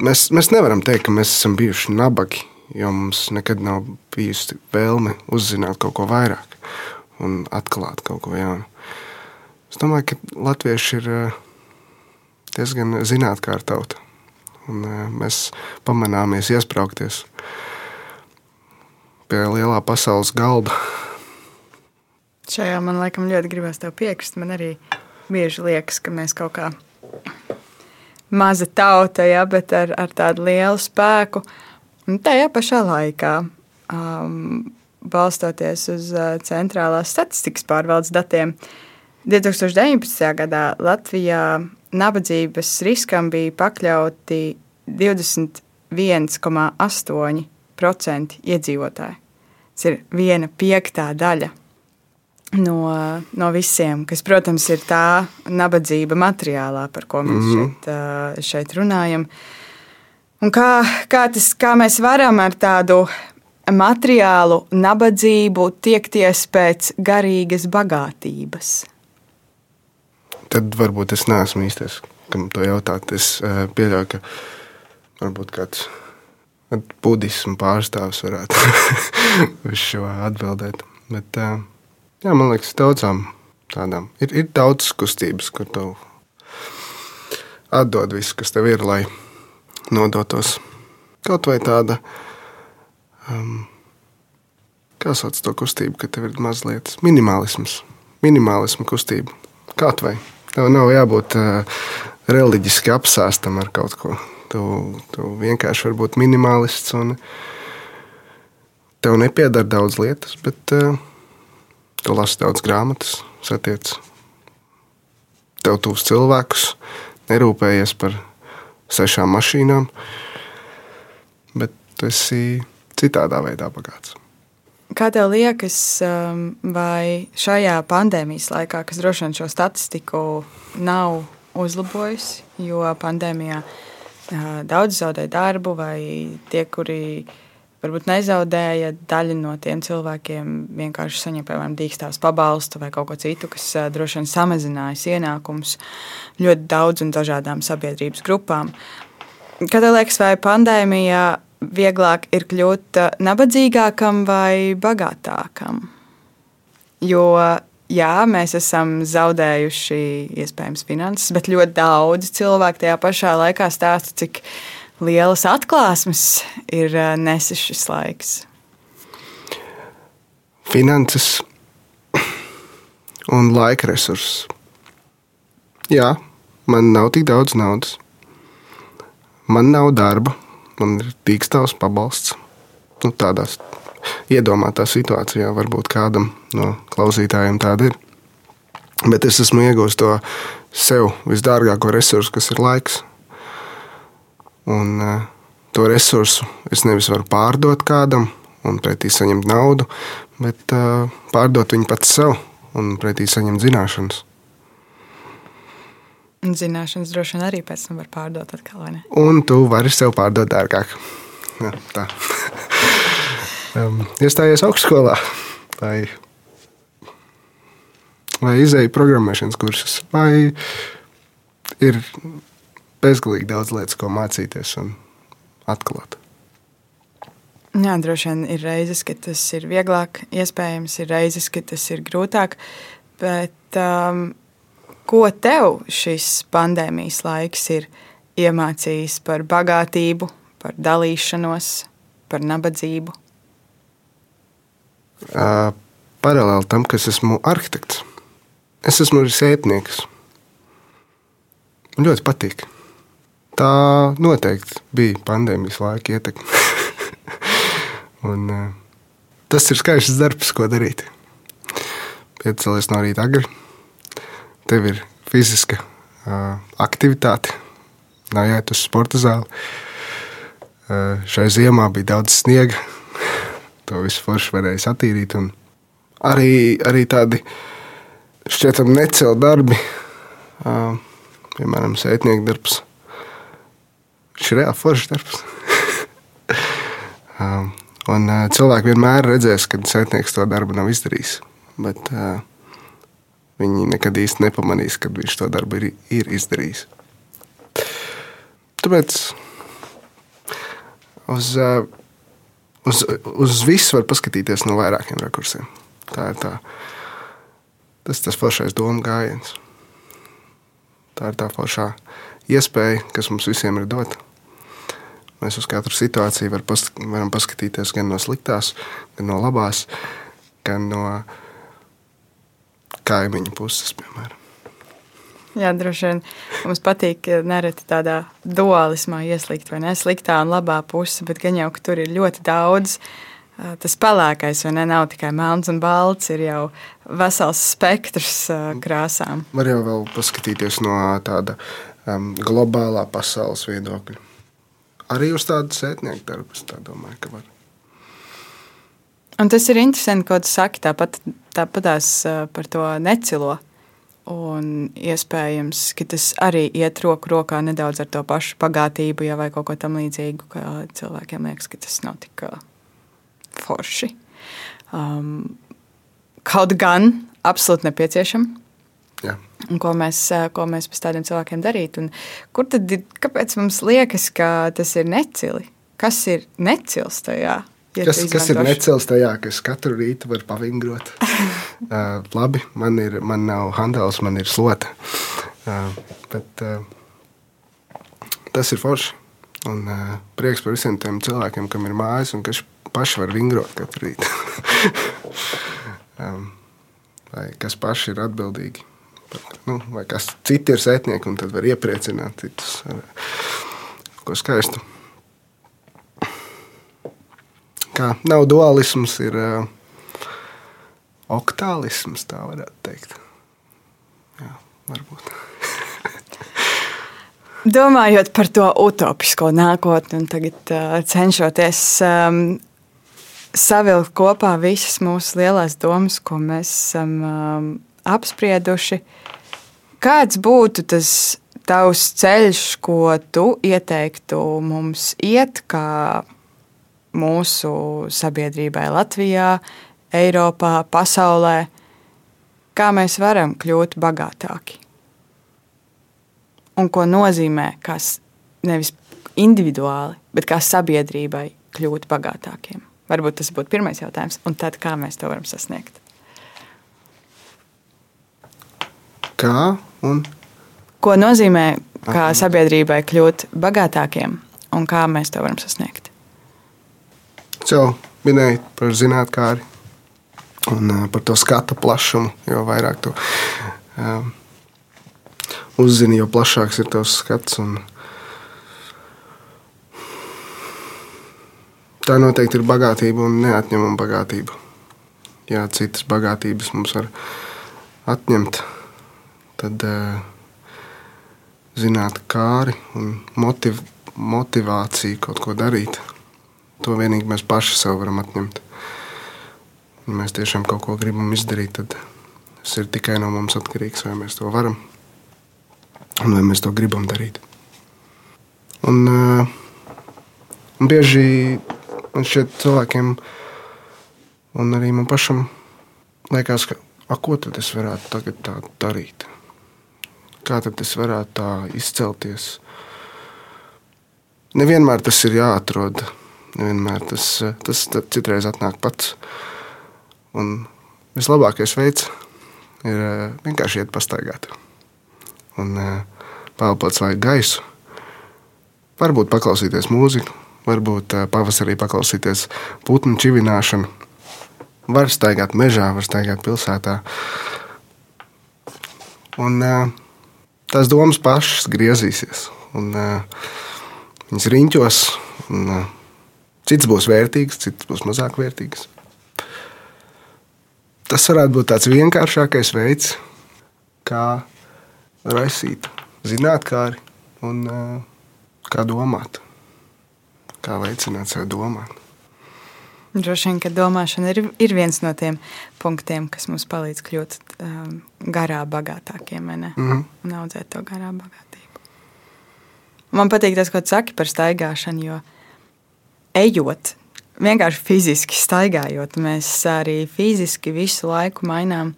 mēs, mēs nevaram teikt, ka mēs esam bijuši nabagi, jo mums nekad nav bijusi vēlme uzzināt kaut ko vairāk un atklāt kaut ko jaunu. Es domāju, ka latvieši ir eh, diezgan zinātnē tauta. Un, eh, mēs pamanāmies iesprāgties pie lielā pasaules galda. Šajā man laikam ļoti gribās tev piekrist. Man arī bieži liekas, ka mēs kaut kā maza tauta, ja, bet ar, ar tādu lielu spēku. Un tajā pašā laikā, um, balstoties uz uh, centrālās statistikas pārvaldes datiem, 2019. gadā Latvijā nabadzības riskam bija pakļauti 21,8% iedzīvotāji. Tas ir viena piektā daļa no, no visiem, kas, protams, ir tā nabadzība materiālā, par ko mēs mm -hmm. šeit, šeit runājam. Un kā, kā, tas, kā mēs varam ar tādu materiālu nabadzību tiekties pēc garīgas bagātības? Tad varbūt es neesmu īstais, kam to jautāt. Es pieļauju, ka varbūt kāds budismu pārstāvis varētu uz šo atbildēt. Bet, eh, jā, man liekas, daudzām tādām ir, ir daudz kustības, kur tev atdod visu, kas tev ir, lai nodotos. Kaut vai tāda, um, kā sauc to kustību, ka tev ir mazliet minimālisms, minimālisma kustība. Kaut vai tev nav jābūt uh, reliģiski apsēstam ar kaut ko. Tu, tu vienkārši vari būt minimalists un tev nepiedara daudz lietas, bet uh, tu lasi daudz grāmatas, satiec tev tuvus cilvēkus, nerūpējies par sešām mašīnām, bet tu esi citādā veidā bagāts. Kā tev liekas, um, vai šajā pandēmijas laikā, kas droši vien šo statistiku nav uzlabojusi, jo pandēmijā uh, daudz zaudēja darbu, vai tie, kuri varbūt nezaudēja daļa no tiem cilvēkiem vienkārši saņem, piemēram, dīkstāvs pabalstu vai kaut ko citu, kas droši vien samazinājis ienākumus ļoti daudz un dažādām sabiedrības grupām. Tev liekas, vai pandēmijā vieglāk ir kļūt nabadzīgākam vai bagātākam? Jo jā, mēs esam zaudējuši iespējams finanses, bet ļoti daudz cilvēku tajā pašā laikā stāsta, cik lielas atklāsmes ir nesis šis laiks? Finanses un laika resursus. Jā, man nav tik daudz naudas. Man nav darba, man ir tīkstāvs pabalsts. Nu, tādās iedomātā situācijā varbūt kādam no klausītājiem tāda ir. Bet es esmu iegūstis to sev visdārgāko resursu, kas ir laiks. Un uh, to resursu es nevis varu pārdot kādam un pretī saņemt naudu, bet uh, pārdot viņu pats sev un pretī saņemt zināšanas. Zināšanas droši vien arī pēc tam var pārdot atkal, vai ne? Un tu vari sev pārdot dārgāk. Ja, tā. um, iestājies augstskolā vai, vai izēju programmēšanas kursus, vai ir bezgalīgi daudz lietas, ko mācīties un atklāt. Jā, droši vien ir reizes, ka tas ir vieglāk, iespējams, ir reizes, ka tas ir grūtāk. Bet um, ko tev šis pandēmijas laiks ir iemācījis par bagātību, par dalīšanos, par nabadzību? Uh, paralēli tam, ka es esmu arhitekts, es esmu arī sētnieks. Man ļoti patīk. Tā noteikti bija pandēmijas laika ietekme. Un, uh, tas ir skaists darbs, ko darīt. Piecēlies no rīta agri. Tev ir fiziska uh, aktivitāte, nav jāiet uz sporta zāli. Uh, šai ziemā bija daudz sniega. To visu forši varēja satīrīt. Arī, arī tādi šķietami necēli darbi, piemēram, sētnieku darbs Viņš ir reāli foršs darbs. um, un uh, cilvēki vienmēr redzēs, kad sētnieks to darbu nav izdarījis. Bet uh, viņi nekad īsti nepamanīs, kad viņš to darbu ir, ir izdarījis. Tāpēc uz, uh, uz, uz visu var paskatīties no vairākiem rakursiem. Tā ir tā. Tas ir tas foršais domu gājiens. Tā ir tā foršā iespēja, kas mums visiem ir dota. Mēs uz katru situāciju var pas, varam paskatīties gan no sliktās, gan no labās, gan no kaimiņu puses, piemēram. Jā, droši vien mums patīk nereti tādā dualismā ieslīgt, vai ne sliktā un labā puse, bet gan jau, ka tur ir ļoti daudz. Tas pelēkais, vai ne? Nav tikai melns un balts, ir jau vesels spektrs krāsām. Var jau vēl paskatīties no tāda um, globālā pasaules viedokļa arī uz tādu sētnieku darbu. Es tā domāju, ka var. Un tas ir interesanti, ko tu saki. Tāpat tāpatās par to necilo. Un iespējams, ka tas arī iet roku rokā nedaudz ar to pašu bagātību, ja vai kaut ko tamlīdzīgu, ka cilvēkiem liekas, ka tas nav tik forši. Um, kaut gan absolūti nepieciešams. Jā. Un ko mēs, ko mēs pēc tādiem cilvēkiem darīt? Un kur tad ir, kāpēc mums liekas, ka tas ir necili? Kas ir necils tajā? Ja kas, kas ir necils tajā, ka es katru rītu varu pavingrot? uh, labi, man, ir, man nav handels, man ir slota. Uh, bet uh, tas ir forši. Un uh, prieks par visiem tiem cilvēkiem, kam ir mājas un kas paši var vingrot katru rītu. um, vai kas paši ir atbildīgi nu, vai kas citi ir sētnieki, un tad var iepriecināt citus ar ko skaistu. Kā nav dualisms, ir uh, oktālisms, tā varētu teikt. Jā, varbūt. Domājot par to utopisko nākotni, un tagad uh, cenšoties um, savilkt kopā visas mūsu lielās domas, ko mēs esam um, apsprieduši. Kāds būtu tas tavs ceļš, ko tu ieteiktu mums iet, kā mūsu sabiedrībai Latvijā, Eiropā, pasaulē, kā mēs varam kļūt bagātāki. Un ko nozīmē, kas nevis individuāli, bet kā sabiedrībai kļūt bagātākiem. Varbūt tas būtu pirmais jautājums, un tad kā mēs to varam sasniegt. Kā un Ko nozīmē, kā sabiedrībai kļūt bagātākiem, un kā mēs to varam sasniegt? jau minēju par zinātnākāri un uh, par to skatu plašumu. Jo vairāk tu uh, uzzini, jo plašāks ir tavs skats. Un, tā noteikti ir bagātība un neatņemama bagātība. Ja citas bagātības mums var atņemt, tad uh, zināt, kāri un motiv, motivācija kaut ko darīt. To vienīgi mēs paši sev varam atņemt. Ja mēs tiešām kaut ko gribam izdarīt, tad tas ir tikai no mums atkarīgs, vai mēs to varam un vai mēs to gribam darīt. Un, uh, un bieži man šķiet cilvēkiem, un arī man pašam, liekas, ka ko tad es varētu tagad tā darīt? Kā tad es varētu tā izcelties? Nevienmēr tas ir jāatrod Nevienmēr tas, tas citreiz atnāk pats. Un vislabākais veids ir eh, vienkārši iet pastaigāt. Un eh, pelnīt svaigu gaisu. Varbūt paklausīties mūziku, varbūt eh, pavasarī paklausīties putnu čivināšanu. Var staigāt mežā, var staigāt pilsētā. Un tās domas pašas griezīsies. Un, viņas riņķos. Un, Cits būs vērtīgs, cits būs mazāk vērtīgs. Tas varētu būt tāds vienkāršākais veids, kā raisīt zinātnē, un kā domāt, kā veicināt sev domāt. Droši vien, ka domāšana ir, ir viens no tiem punktiem, kas mums palīdz kļūt um, garā bagātākiem mm -hmm. un audzēt to garā bagātību. Man patīk tas, ko tu saki par staigāšanu, jo ejot, vienkārši fiziski staigājot, mēs arī fiziski visu laiku mainām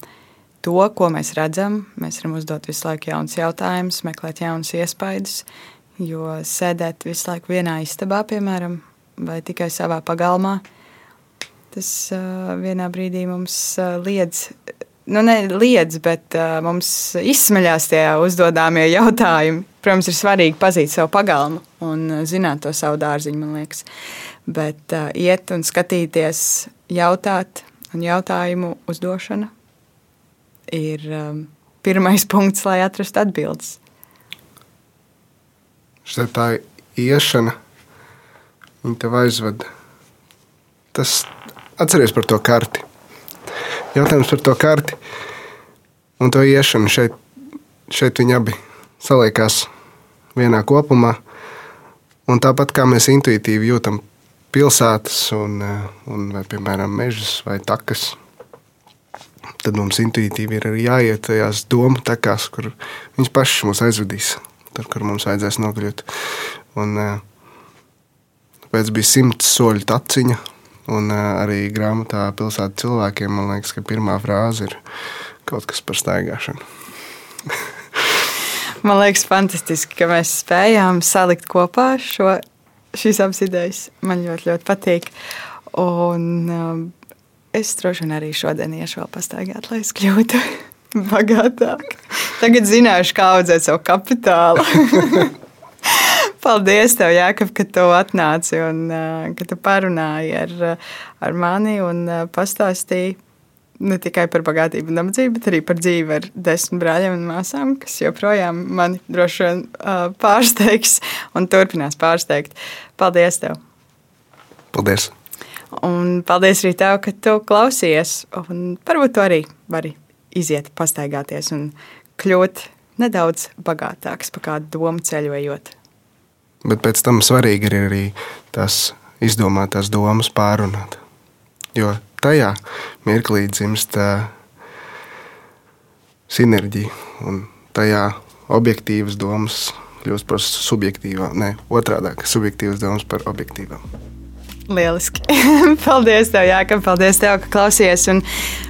to, ko mēs redzam. Mēs varam uzdot visu laiku jaunus jautājumus, meklēt jaunus iespaidus, jo sēdēt visu laiku vienā istabā, piemēram, vai tikai savā pagalmā, tas uh, vienā brīdī mums uh, liedz. Nu, ne liedz, bet uh, mums izsmeļās tie uzdodāmie jautājumi. Protams, ir svarīgi pazīt savu pagalmu un uh, zināt to savu dārziņu, man liekas. Bet uh, iet un skatīties, jautāt un jautājumu uzdošana ir um, pirmais punkts, lai atrastu atbildes. Šeit tā iešana, viņa tev aizved. Tas atceries par to karti. Jautājums par to karti un to iešanu šeit, šeit viņi abi saliekās vienā kopumā. Un tāpat kā mēs intuitīvi jūtam pilsētas, un, un vai, piemēram, mežus vai takas, tad mums intuitīvi ir arī jāiet tajās domu takās, kur viņas pašas mūs aizvedīs, tur, kur mums vajadzēs nokļūt. Un, tāpēc bija simts soļu taciņa, un arī grāmatā pilsētas cilvēkiem man liekas, ka pirmā frāze ir kaut kas par staigāšanu. Man liekas, fantastiski, ka mēs spējām salikt kopā šo, šīs abas idejas. Man ļoti, ļoti patīk. Un, um, es droši vien arī šodien iešu vēl pastaigāt, lai es kļūtu bagātāk. Tagad zināšu, kā audzēt savu kapitālu. Paldies, tev, Jākab, ka tu atnāci un ka tu parunāji ar, ar mani un pastāstīji ne tikai par bagātību un nabadzību, bet arī par dzīvi ar desmit brāļiem un māsām, kas joprojām mani droši vien pārsteigs un turpinās pārsteigt. Paldies tev! Paldies! Un paldies arī tev, ka tu klausies. Un varbūt tu arī vari iziet, pastaigāties un kļūt nedaudz bagātāks pa kādu domu ceļojot. Bet pēc tam svarīgi ir arī tās izdomātās domas pārunāt. Jo tajā mirklī dzimst sinerģija un tajā objektīvas domas kļūst par subjektīvām, ne otrādi - subjektīvas domas par objektīvām. Lieliski. paldies, tev, Jāka. Paldies, tev, ka klausies. Un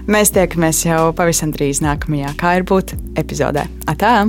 mēs tiekamies jau pavisam drīz nākamajā kā ir būt epizodē. Atā!